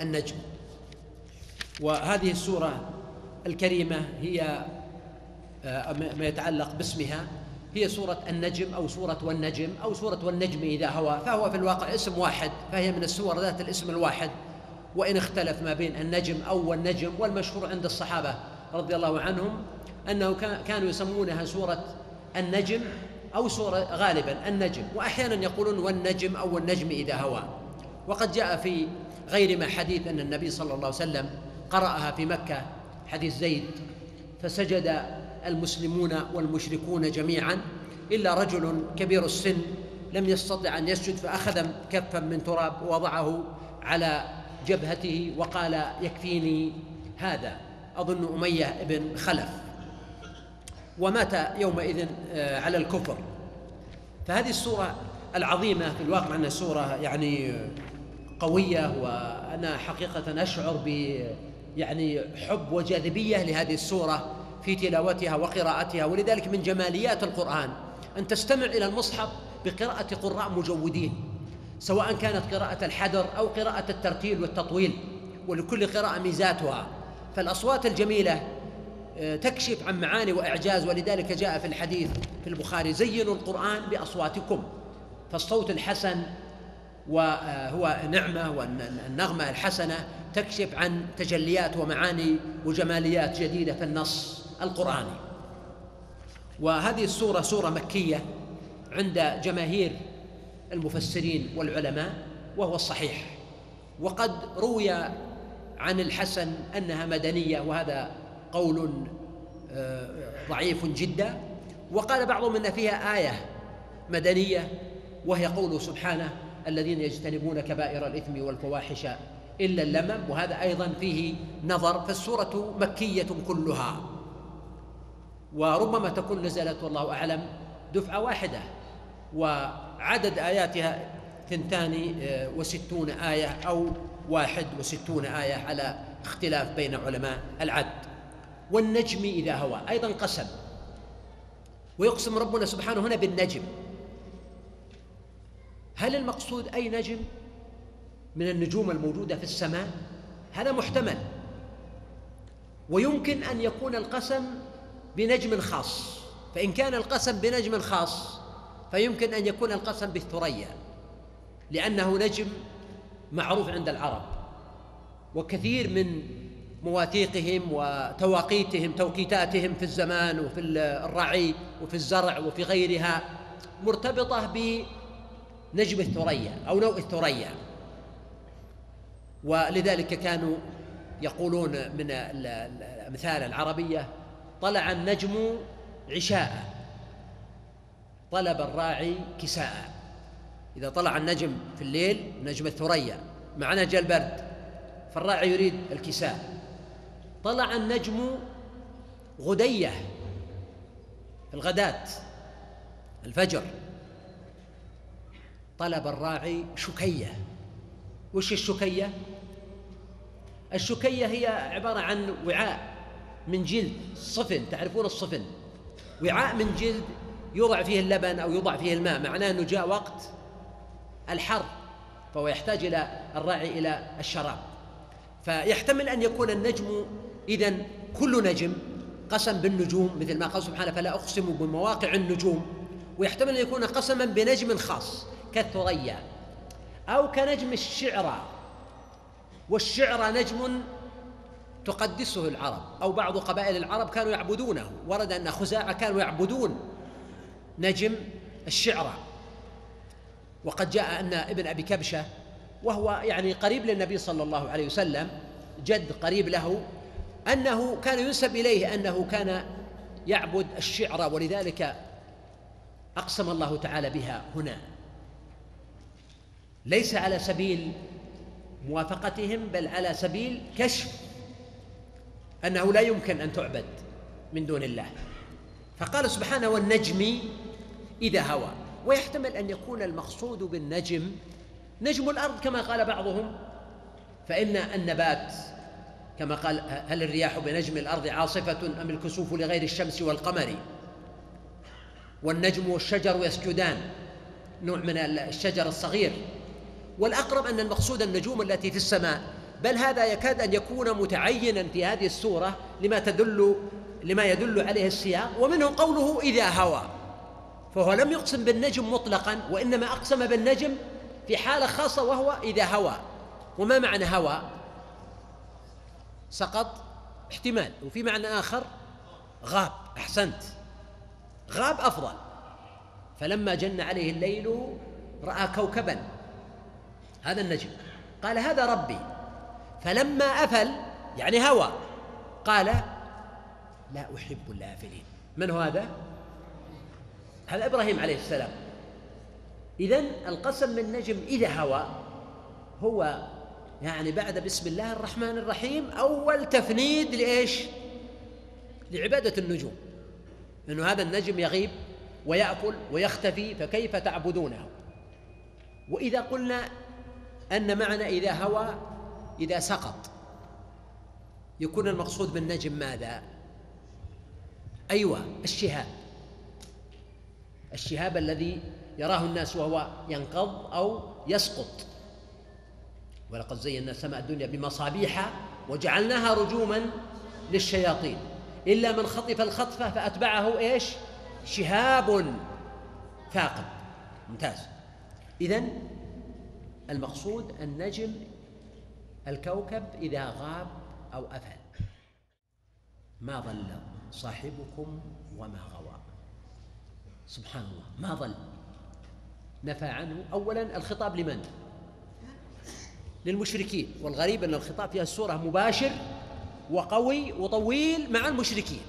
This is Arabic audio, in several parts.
النجم. وهذه السورة الكريمة هي آه، ما يتعلق باسمها هي سورة النجم أو سورة والنجم أو سورة والنجم إذا هوى فهو في الواقع اسم واحد فهي من السور ذات الاسم الواحد. وإن اختلف ما بين النجم أو والنجم والمشهور عند الصحابة رضي الله عنهم أنه كانوا يسمونها سورة النجم أو سورة غالبا النجم. وأحيانا يقولون والنجم أو النجم إذا هوى وقد جاء في غير ما حديث أن النبي صلى الله عليه وسلم قرأها في مكة حديث زيد فسجد المسلمون والمشركون جميعا إلا رجل كبير السن لم يستطع أن يسجد فأخذ كفا من تراب ووضعه على جبهته وقال يكفيني هذا. أظن أمية بن خلف. ومات يومئذ آه، على الكفر. فهذه السورة العظيمة في الواقع أنها سورة يعني قوية وأنا حقيقة أشعر ب يعني حب وجاذبية لهذه السورة في تلاوتها وقراءتها ولذلك من جماليات القرآن أن تستمع إلى المصحف بقراءة قراء مجودين سواء كانت قراءة الحدر أو قراءة الترتيل والتطويل ولكل قراءة ميزاتها. فالأصوات الجميلة آه، تكشف عن معاني وإعجاز ولذلك جاء في الحديث في البخاري زينوا القرآن بأصواتكم. فالصوت الحسن وهو نعمة والنغمة الحسنة تكشف عن تجليات ومعاني وجماليات جديدة في النص القرآني. وهذه السورة سورة مكية عند جماهير المفسرين والعلماء وهو الصحيح. وقد روي عن الحسن أنها مدنية وهذا قول آه، ضعيف جدا. وقال بعضهم إن فيها آية مدنية وهي قوله سبحانه الذين يجتنبون كبائر الإثم والفواحش إلا اللمم وهذا أيضا فيه نظر فالسورة مكية كلها. وربما تكون نزلت والله أعلم دفعة واحدة وعدد آياتها ثنتان وستون آية أو واحد وستون آية على اختلاف بين علماء العد. والنجم إذا هوى أيضا قسم. ويقسم ربنا سبحانه هنا بالنجم. هل المقصود أي نجم من النجوم الموجودة في السماء؟ هذا محتمل. ويمكن أن يكون القسم بنجم خاص. فإن كان القسم بنجم خاص فيمكن أن يكون القسم بالثريا لأنه نجم معروف عند العرب. وكثير من مواثيقهم وتواقيتهم توقيتاتهم في الزمان وفي الرعي وفي الزرع وفي غيرها مرتبطة نجم الثريا أو نوء الثريا. ولذلك كانوا يقولون من الأمثال العربية طلع النجم عشاء. طلب الراعي كساء. إذا طلع النجم في الليل نجم الثريا. معنا جاء البرد فالراعي يريد الكساء. طلع النجم غدية الغداة الفجر. طلب الراعي شكية. وش الشكية؟ الشكية هي عبارة عن وعاء من جلد صفن تعرفون الصفن؟ وعاء من جلد يوضع فيه اللبن أو يوضع فيه الماء معناه أنه جاء وقت الحر فهو يحتاج إلى الراعي إلى الشراب. فيحتمل أن يكون النجم إذا كل نجم قسم بالنجوم مثل ما قال سبحانه فلا أقسم بمواقع النجوم. ويحتمل أن يكون قسما بنجم خاص. كالثريا أو كنجم الشعرى والشعرى نجم تقدسه العرب أو بعض قبائل العرب كانوا يعبدونه. ورد أن خزاعة كانوا يعبدون نجم الشعرى وقد جاء أن ابن أبي كبشة وهو يعني قريب للنبي صلى الله عليه وسلم جد قريب له أنه كان ينسب إليه أنه كان يعبد الشعرى ولذلك أقسم الله تعالى بها هنا. ليس على سبيل موافقتهم بل على سبيل كشف أنه لا يمكن أن تعبد من دون الله. فقال سبحانه والنجم إذا هوى. ويحتمل أن يكون المقصود بالنجم نجم الأرض كما قال بعضهم. فإن النبات كما قال هل الرياح بنجم الأرض عاصفة أم الكسوف لغير الشمس والقمر؟ والنجم والشجر يسجدان نوع من الشجر الصغير. والأقرب أن المقصود النجوم التي في السماء. بل هذا يكاد أن يكون متعينا في هذه السوره لما تدل لما يدل عليه السياق. ومنه قوله إذا هوى فهو لم يقسم بالنجم مطلقا وإنما أقسم بالنجم في حالة خاصة وهو إذا هوى. وما معنى هوى؟ سقط احتمال. وفي معنى آخر غاب أحسنت. غاب أفضل. فلما جن عليه الليل رأى كوكبا. هذا النجم. قال هذا ربي. فلما أفل يعني هوى قال لا أحب الآفلين. من هو هذا؟ هذا إبراهيم عليه السلام. اذا القسم من النجم إذا هوى هو يعني بعد بسم الله الرحمن الرحيم أول تفنيد لإيش؟ لعبادة النجوم. إنه هذا النجم يغيب ويأكل ويختفي فكيف تعبدونه؟ وإذا قلنا أن معنى إذا هوى إذا سقط. يكون المقصود بالنجم ماذا؟ أيوة الشهاب. الشهاب الذي يراه الناس وهو ينقض أو يسقط. ولقد زينا السماء الدنيا بمصابيح وجعلناها رجوما للشياطين. إلا من خطف الخطفة فأتبعه إيش؟ شهاب ثاقب ممتاز. إذا المقصود النجم الكوكب إذا غاب أو أفل. ما ضل صاحبكم وما غوى. سبحان الله. ما ضل نفى عنه أولا الخطاب لمن؟ للمشركين. والغريب أن الخطاب في السورة مباشر وقوي وطويل مع المشركين.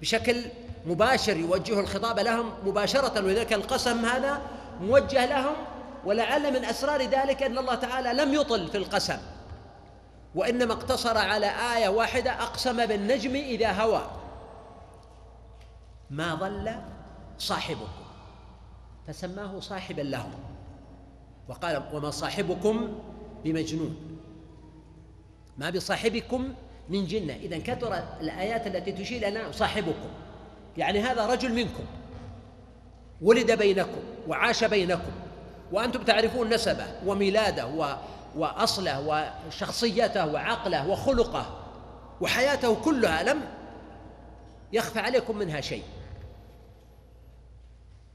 بشكل مباشر يوجه الخطاب لهم مباشرة ولذلك القسم هذا موجه لهم ولعل من أسرار ذلك أن الله تعالى لم يطل في القسم وإنما اقتصر على آية واحدة أقسم بالنجم إذا هوى. ما ضل صاحبكم فسماه صاحبا لهم. وقال وما صاحبكم بمجنون. ما بصاحبكم من جنة. إذا كثرت الآيات التي تشير إلى صاحبكم. يعني هذا رجل منكم ولد بينكم وعاش بينكم وأنتم تعرفون نسبه وميلاده و وأصله وشخصيته وعقله وخلقه وحياته كلها لم يخفى عليكم منها شيء.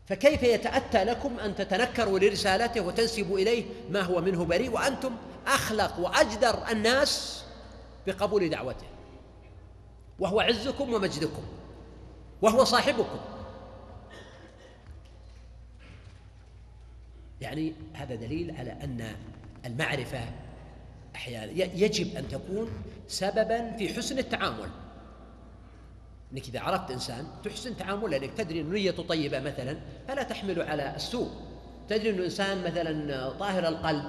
فكيف يتأتى لكم أن تتنكروا لرسالته وتنسبوا إليه ما هو منه بريء وأنتم أخلق وأجدر الناس بقبول دعوته. وهو عزكم ومجدكم. وهو صاحبكم. يعني هذا دليل على أن المعرفة أحيانا يجب أن تكون سببا في حسن التعامل. إنك إذا عرفت إنسان تحسن تعامله لأنك تدري ان نيته طيبة مثلا فلا تحمله على السوء. تدري إنه إنسان مثلا طاهر القلب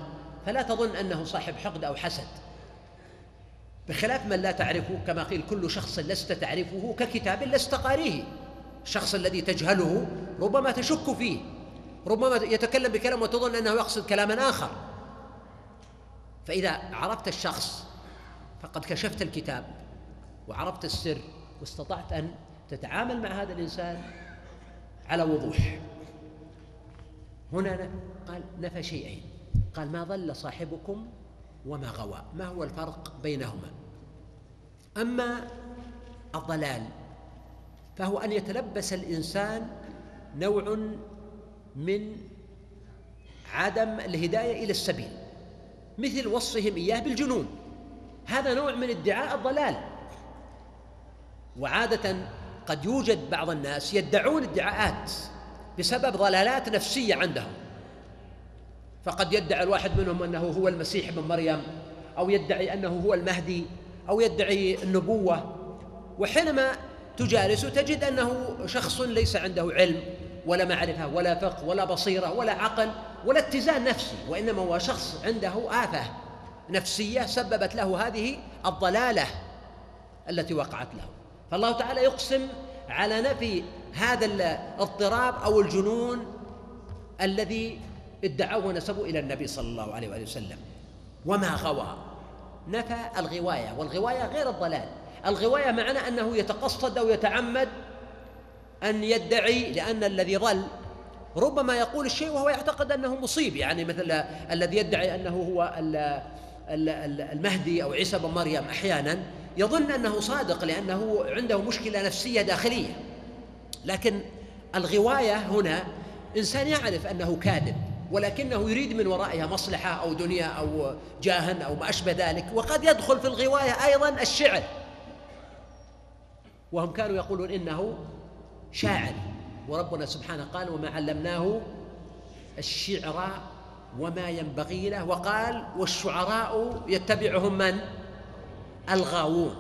فلا تظن أنه صاحب حقد أو حسد. بخلاف من لا تعرفه كما قيل كل شخص لست تعرفه ككتاب لست قاريه. الشخص الذي تجهله ربما تشك فيه. ربما يتكلم بكلام وتظن أنه يقصد كلاما آخر. فإذا عرفت الشخص فقد كشفت الكتاب وعرفت السر واستطعت أن تتعامل مع هذا الإنسان على وضوح. هنا قال نفى شيئين. قال ما ضل صاحبكم وما غوى. ما هو الفرق بينهما؟ أما الضلال فهو أن يتلبس الإنسان نوع من عدم الهداية إلى السبيل مثل وصفهم إياه بالجنون. هذا نوع من ادعاء الضلال. وعادة قد يوجد بعض الناس يدعون ادعاءات بسبب ضلالات نفسية عندهم. فقد يدعي الواحد منهم أنه هو المسيح ابن مريم أو يدعي أنه هو المهدي أو يدعي النبوة. وحينما تجالس تجد أنه شخص ليس عنده علم ولا معرفة ولا فقه ولا بصيرة ولا عقل ولا اتزان نفسي وإنما هو شخص عنده آفة نفسية سببت له هذه الضلالة التي وقعت له. فالله تعالى يقسم على نفي هذا الاضطراب أو الجنون الذي ادعوه ونسبوا إلى النبي صلى الله عليه وآله وسلم. وما غوى؟ نفى الغواية والغواية غير الضلال. الغواية معنى أنه يتقصد أو يتعمد أن يدعي لأن الذي ضل ربما يقول الشيء وهو يعتقد أنه مصيب. يعني مثل الذي يدعي أنه هو المهدي أو عيسى بن مريم أحيانا يظن أنه صادق لأنه عنده مشكلة نفسية داخلية. لكن الغواية هنا إنسان يعرف أنه كاذب ولكنه يريد من ورائها مصلحة أو دنيا أو جاها أو ما أشبه ذلك وقد يدخل في الغواية أيضا الشعر. وهم كانوا يقولون إنه شاعر. وربنا سبحانه قال وما علمناه الشعر وما ينبغي له. وقال والشعراء يتبعهم من؟ الغاوون.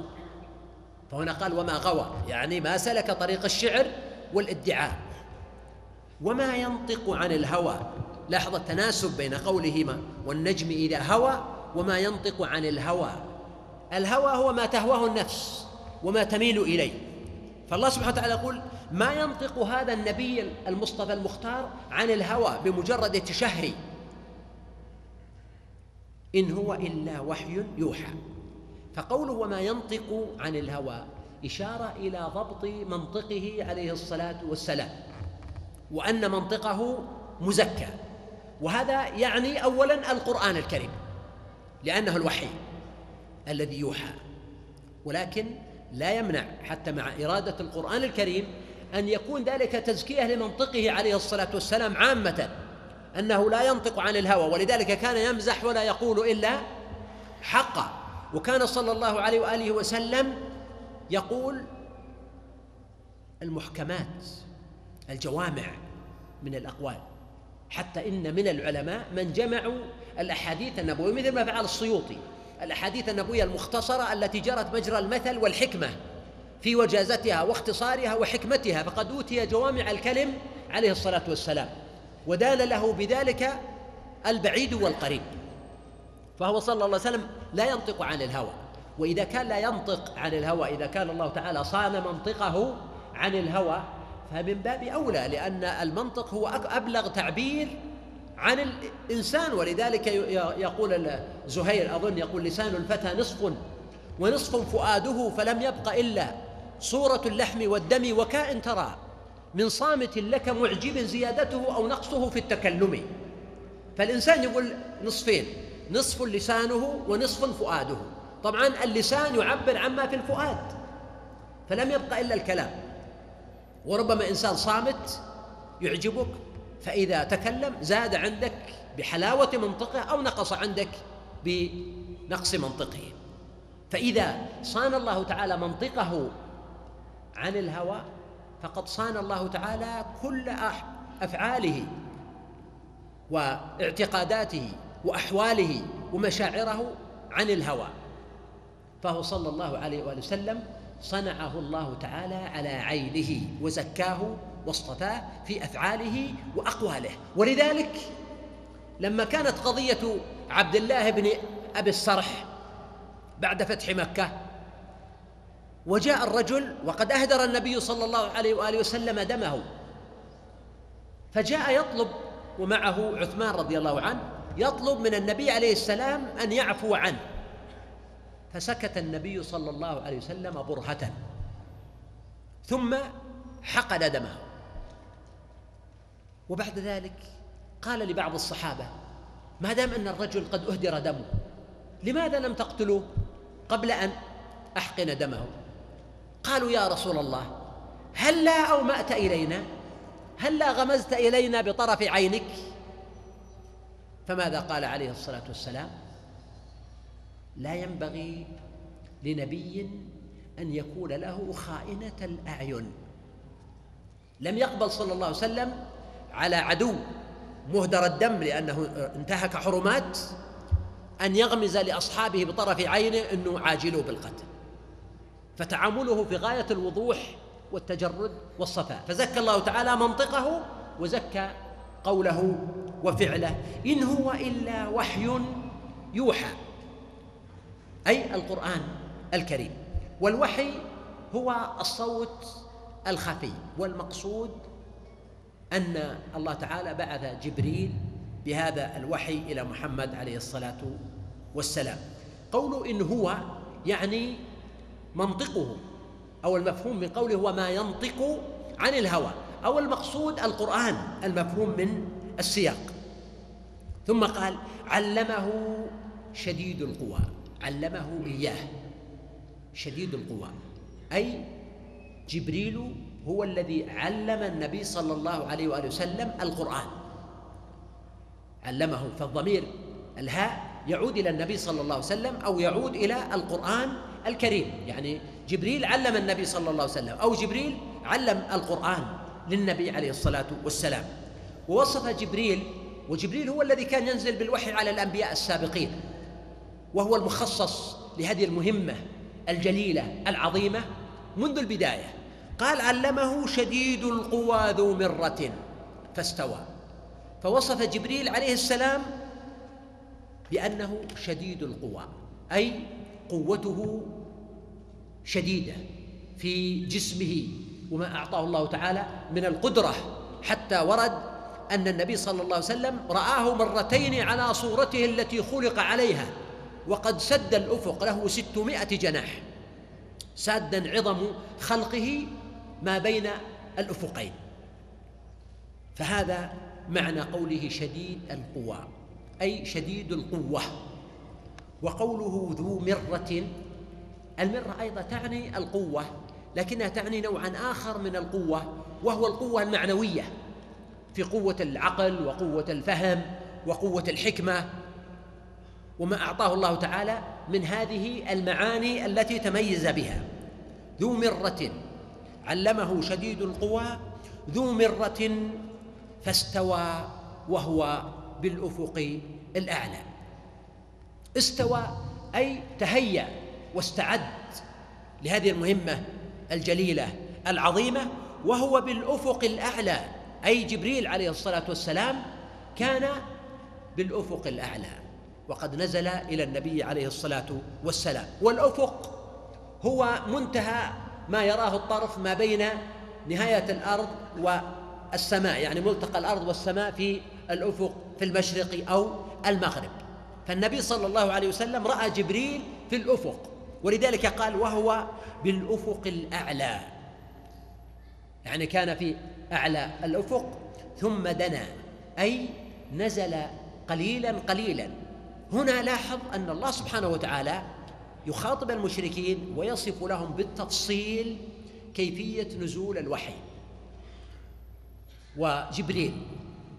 فهنا قال وما غوى. يعني ما سلك طريق الشعر والادعاء. وما ينطق عن الهوى. لاحظ التناسب بين قولهما والنجم إذا هوى وما ينطق عن الهوى. الهوى هو ما تهواه النفس وما تميل إليه. فالله سبحانه وتعالى يقول ما ينطق هذا النبي المصطفى المختار عن الهوى بمجرد تشهي إن هو إلا وحي يوحى. فقوله وما ينطق عن الهوى إشارة إلى ضبط منطقه عليه الصلاة والسلام وأن منطقه مزكى. وهذا يعني أولا القرآن الكريم لأنه الوحي الذي يوحى. ولكن لا يمنع حتى مع إرادة القرآن الكريم أن يكون ذلك تزكية لمنطقه عليه الصلاة والسلام عامة أنه لا ينطق عن الهوى ولذلك كان يمزح ولا يقول إلا حقا. وكان صلى الله عليه وآله وسلم يقول المحكمات الجوامع من الأقوال حتى إن من العلماء من جمعوا الأحاديث النبوية مثل ما فعل السيوطي الأحاديث النبوية المختصرة التي جرت مجرى المثل والحكمة. في وجازتها واختصارها وحكمتها فقد أوتي جوامع الكلم عليه الصلاة والسلام ودان له بذلك البعيد والقريب. فهو صلى الله عليه وسلم لا ينطق عن الهوى وإذا كان لا ينطق عن الهوى إذا كان الله تعالى صان منطقه عن الهوى فمن باب أولى لأن المنطق هو أبلغ تعبير عن الإنسان ولذلك يقول زهير أظن يقول لسان الفتى نصف ونصف فؤاده فلم يبق إلا صورة اللحم والدم وكائن ترى من صامت لك معجب زيادته أو نقصه في التكلم. فالإنسان يقول نصفين نصف لسانه ونصف فؤاده. طبعا اللسان يعبر عما في الفؤاد فلم يبق إلا الكلام. وربما إنسان صامت يعجبك فإذا تكلم زاد عندك بحلاوة منطقه أو نقص عندك بنقص منطقه. فإذا صان الله تعالى منطقه عن الهوى فقد صان الله تعالى كل أفعاله واعتقاداته وأحواله ومشاعره عن الهوى. فهو صلى الله عليه وآله وسلم صنعه الله تعالى على عينه وزكاه واصطفاه في أفعاله وأقواله. ولذلك لما كانت قضية عبد الله بن أبي الصرح بعد فتح مكة وجاء الرجل وقد أهدر النبي صلى الله عليه وآله وسلم دمه. فجاء يطلب ومعه عثمان رضي الله عنه يطلب من النبي عليه السلام أن يعفو عنه. فسكت النبي صلى الله عليه وسلم برهة. ثم حقن دمه. وبعد ذلك قال لبعض الصحابة ما دام أن الرجل قد أهدر دمه لماذا لم تقتلوه قبل أن أحقن دمه؟ قالوا يا رسول الله هل لا أومأت إلينا؟ هل لا غمزت إلينا بطرف عينك؟ فماذا قال عليه الصلاة والسلام؟ لا ينبغي لنبي أن يكون له خائنة الأعين. لم يقبل صلى الله عليه وسلم على عدو مهدر الدم لأنه انتهك حرمات أن يغمز لأصحابه بطرف عينه إنه عاجلوا بالقتل. فتعامله في غاية الوضوح والتجرد والصفاء. فزكى الله تعالى منطقه وزكى قوله وفعله. إن هو إلا وحي يوحى. أي القرآن الكريم. والوحي هو الصوت الخفي. والمقصود أن الله تعالى بعث جبريل بهذا الوحي إلى محمد عليه الصلاة والسلام. قوله إن هو يعني منطقه. أو المفهوم من قوله هو ما ينطق عن الهوى. أو المقصود القرآن المفهوم من السياق. ثم قال علمه شديد القوى. علمه إياه. شديد القوى. أي جبريل هو الذي علم النبي صلى الله عليه وآله وسلم القرآن. علمه فالضمير الهاء يعود إلى النبي صلى الله عليه وسلم أو يعود إلى القرآن الكريم. يعني جبريل علم النبي صلى الله عليه وسلم أو جبريل علم القرآن للنبي عليه الصلاة والسلام. ووصف جبريل وجبريل هو الذي كان ينزل بالوحي على الأنبياء السابقين وهو المخصص لهذه المهمة الجليلة العظيمة منذ البداية. قال علمه شديد القوى ذو مرة فاستوى. فوصف جبريل عليه السلام بأنه شديد القوى أي قوته شديدة في جسمه وما أعطاه الله تعالى من القدرة حتى ورد أن النبي صلى الله عليه وسلم رآه مرتين على صورته التي خلق عليها وقد سد الأفق له ستمائة جناح سادا عظم خلقه ما بين الأفقين. فهذا معنى قوله شديد القوى. أي شديد القوة. وقوله ذو مرة المرة أيضا تعني القوة لكنها تعني نوعا آخر من القوة وهو القوة المعنوية في قوة العقل وقوة الفهم وقوة الحكمة. وما أعطاه الله تعالى من هذه المعاني التي تميز بها. ذو مرة علمه شديد القوى ذو مرة فاستوى وهو بالأفق الأعلى. استوى أي تهيأ واستعد لهذه المهمة الجليلة العظيمة وهو بالأفق الأعلى. أي جبريل عليه الصلاة والسلام كان بالأفق الأعلى. وقد نزل إلى النبي عليه الصلاة والسلام. والأفق هو منتهى ما يراه الطرف ما بين نهاية الأرض والسماء يعني ملتقى الأرض والسماء في الأفق في المشرق أو المغرب. فالنبي صلى الله عليه وسلم رأى جبريل في الأفق ولذلك قال وهو بالأفق الأعلى. يعني كان في أعلى الأفق ثم دنا أي نزل قليلا قليلا. هنا لاحظ أن الله سبحانه وتعالى يخاطب المشركين ويصف لهم بالتفصيل كيفية نزول الوحي. وجبريل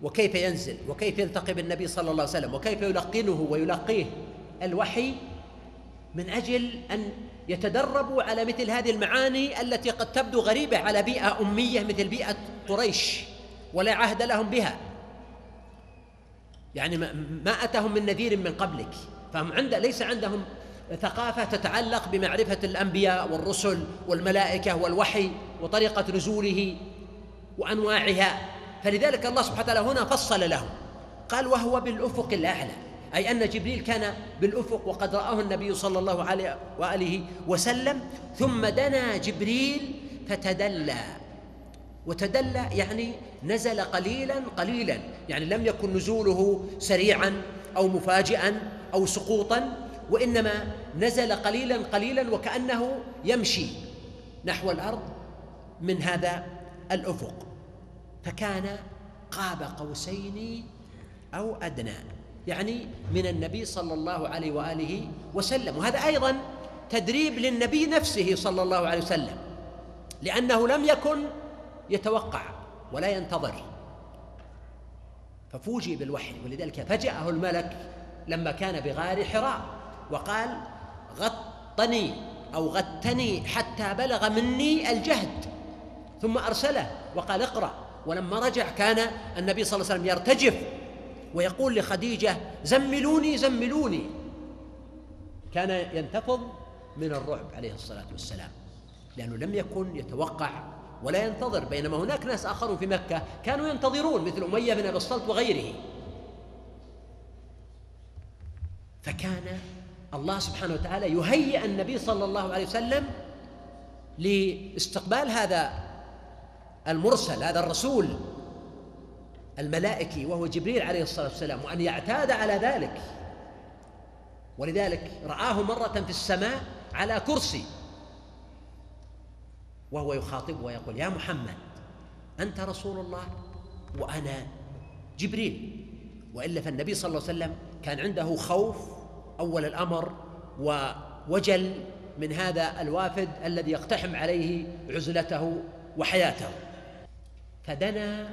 وكيف ينزل وكيف يلتقي بالنبي صلى الله عليه وسلم وكيف يلقنه ويلقيه. الوحي من أجل أن يتدربوا على مثل هذه المعاني التي قد تبدو غريبة على بيئة أمية مثل بيئة قريش ولا عهد لهم بها. يعني ما أتهم من نذير من قبلك. فهم عند ليس عندهم ثقافة تتعلق بمعرفة الأنبياء والرسل والملائكة والوحي وطريقة نزوله وأنواعها. فلذلك الله سبحانه وتعالى هنا فصل لهم قال وهو بالأفق الأعلى. أي أن جبريل كان بالأفق وقد رآه النبي صلى الله عليه وآله وسلم ثم دنا جبريل فتدلى. وتدلى يعني نزل قليلا قليلا يعني لم يكن نزوله سريعا أو مفاجئا أو سقوطا وإنما نزل قليلا قليلا وكأنه يمشي نحو الأرض من هذا الأفق. فكان قاب قوسين أو أدنى يعني من النبي صلى الله عليه وآله وسلم. وهذا أيضا تدريب للنبي نفسه صلى الله عليه وسلم لأنه لم يكن يتوقع ولا ينتظر. ففوجئ بالوحي ولذلك فجأه الملك لما كان بغار حراء وقال غطني أو غتني حتى بلغ مني الجهد. ثم أرسله وقال اقرأ. ولما رجع كان النبي صلى الله عليه وسلم يرتجف ويقول لخديجة زملوني زملوني. كان ينتفض من الرعب عليه الصلاة والسلام لأنه لم يكن يتوقع ولا ينتظر بينما هناك ناس آخرون في مكة كانوا ينتظرون مثل أمية بن أبي الصلت وغيره. فكان الله سبحانه وتعالى يهيئ النبي صلى الله عليه وسلم لاستقبال هذا المرسل هذا الرسول الملائكي وهو جبريل عليه الصلاة والسلام وأن يعتاد على ذلك. ولذلك رآه مرة في السماء على كرسي وهو يخاطبه ويقول يا محمد أنت رسول الله وأنا جبريل. وإلا فالنبي صلى الله عليه وسلم كان عنده خوف أول الأمر ووجل من هذا الوافد الذي يقتحم عليه عزلته وحياته. فدنا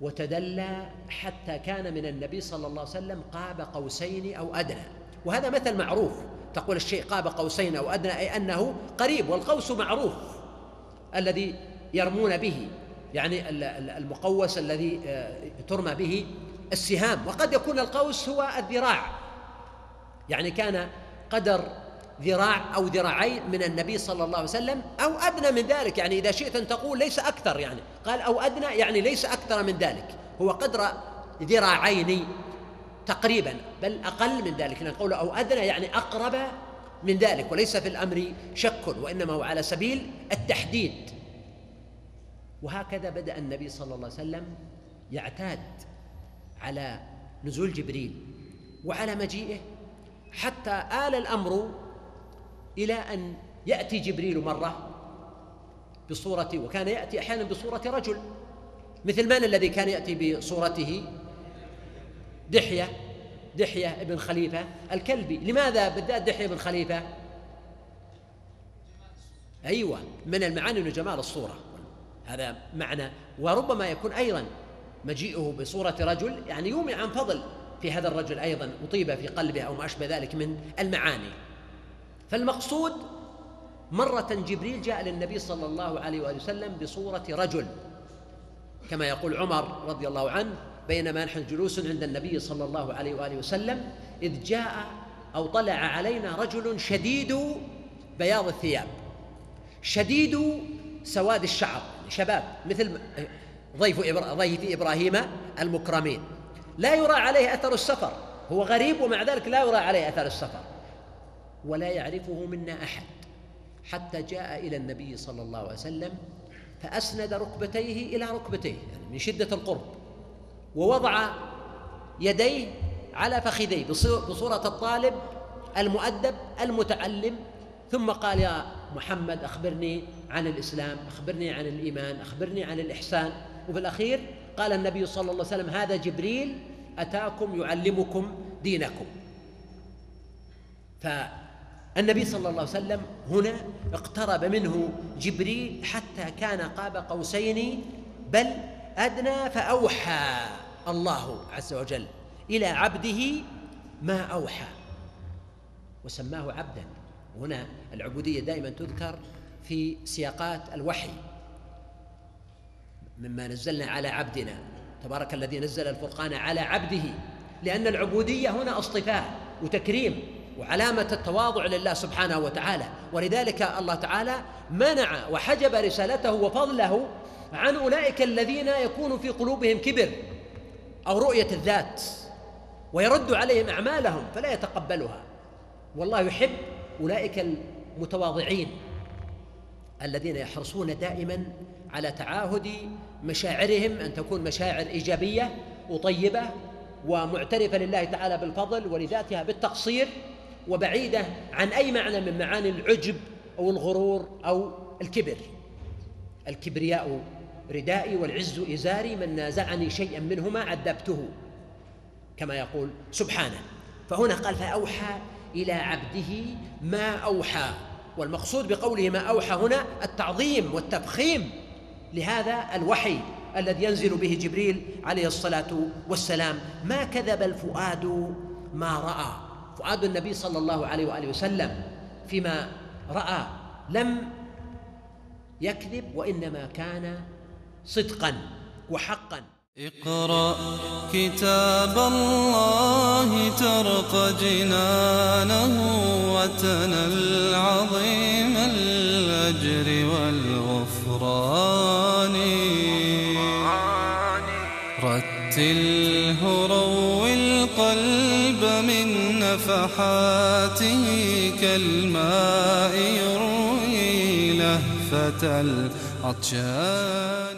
وتدلى حتى كان من النبي صلى الله عليه وسلم قاب قوسين أو أدنى. وهذا مثل معروف. تقول الشيء قاب قوسين أو أدنى أي أنه قريب والقوس معروف الذي يرمون به يعني المقوس الذي آه، ترمى به السهام. وقد يكون القوس هو الذراع. يعني كان قدر ذراع أو ذراعين من النبي صلى الله عليه وسلم أو أدنى من ذلك. يعني إذا شئت أن تقول ليس أكثر يعني. قال أو أدنى يعني ليس أكثر من ذلك. هو قدر ذراعين تقريبا بل أقل من ذلك. لأن قوله أو أدنى يعني أقرب من ذلك. وليس في الأمر شك وإنما هو على سبيل التحديد. وهكذا بدأ النبي صلى الله عليه وسلم يعتاد على نزول جبريل وعلى مجيئه حتى آل الأمر إلى أن يأتي جبريل مرة بصورة وكان يأتي أحيانا بصورة رجل مثل من الذي كان يأتي بصورته؟ دحية دحية ابن خليفة الكلبي. لماذا بالذات دحية بن خليفة؟ أيوة من المعاني من جمال الصورة. هذا معنى وربما يكون أيضا مجيئه بصورة رجل يعني يومي عن فضل في هذا الرجل أيضا أطيب في قلبه أو ما أشبه ذلك من المعاني. فالمقصود مرة جبريل جاء للنبي صلى الله عليه وآله وسلم بصورة رجل كما يقول عمر رضي الله عنه بينما نحن جلوس عند النبي صلى الله عليه وآله وسلم إذ جاء أو طلع علينا رجل شديد بياض الثياب شديد سواد الشعر شباب مثل ضيف ضيف إبراهيم المكرمين لا يرى عليه أثر السفر هو غريب ومع ذلك لا يرى عليه أثر السفر. ولا يعرفه منا أحد حتى جاء إلى النبي صلى الله عليه وسلم فأسند ركبتيه إلى ركبتيه يعني من شدة القرب ووضع يديه على فخذيه بصورة الطالب المؤدب المتعلم ثم قال يا محمد أخبرني عن الإسلام أخبرني عن الإيمان أخبرني عن الإحسان. وفي الأخير قال النبي صلى الله عليه وسلم هذا جبريل أتاكم يعلمكم دينكم. فالنبي صلى الله عليه وسلم هنا اقترب منه جبريل حتى كان قاب قوسين بل أدنى فأوحى الله عز وجل إلى عبده ما أوحى وسماه عبدا. هنا العبودية دائما تذكر في سياقات الوحي مما نزلنا على عبدنا. تبارك الذي نزل الفرقان على عبده لأن العبودية هنا أصطفاء وتكريم. وعلامة التواضع لله سبحانه وتعالى. ولذلك الله تعالى منع وحجب رسالته وفضله عن أولئك الذين يكون في قلوبهم كبر أو رؤية الذات ويرد عليهم أعمالهم فلا يتقبلها. والله يحب أولئك المتواضعين الذين يحرصون دائما على تعاهد مشاعرهم أن تكون مشاعر إيجابية وطيبة ومعترفة لله تعالى بالفضل ولذاتها بالتقصير. وبعيدة عن أي معنى من معاني العجب أو الغرور أو الكبر. الكبرياء ردائي والعز إزاري من نازعني شيئا منهما عذبته كما يقول سبحانه. فهنا قال فأوحى إلى عبده ما أوحى والمقصود بقوله ما أوحى هنا التعظيم والتفخيم. لهذا الوحي الذي ينزل به جبريل عليه الصلاة والسلام ما كذب الفؤاد ما رأى فؤاد النبي صلى الله عليه وآله وسلم فيما رأى لم يكذب وإنما كان صدقا وحقا. اقرأ كتاب الله ترق جنانه وتنل عظيم. نفحاته كالماء يروي لهفة العطشان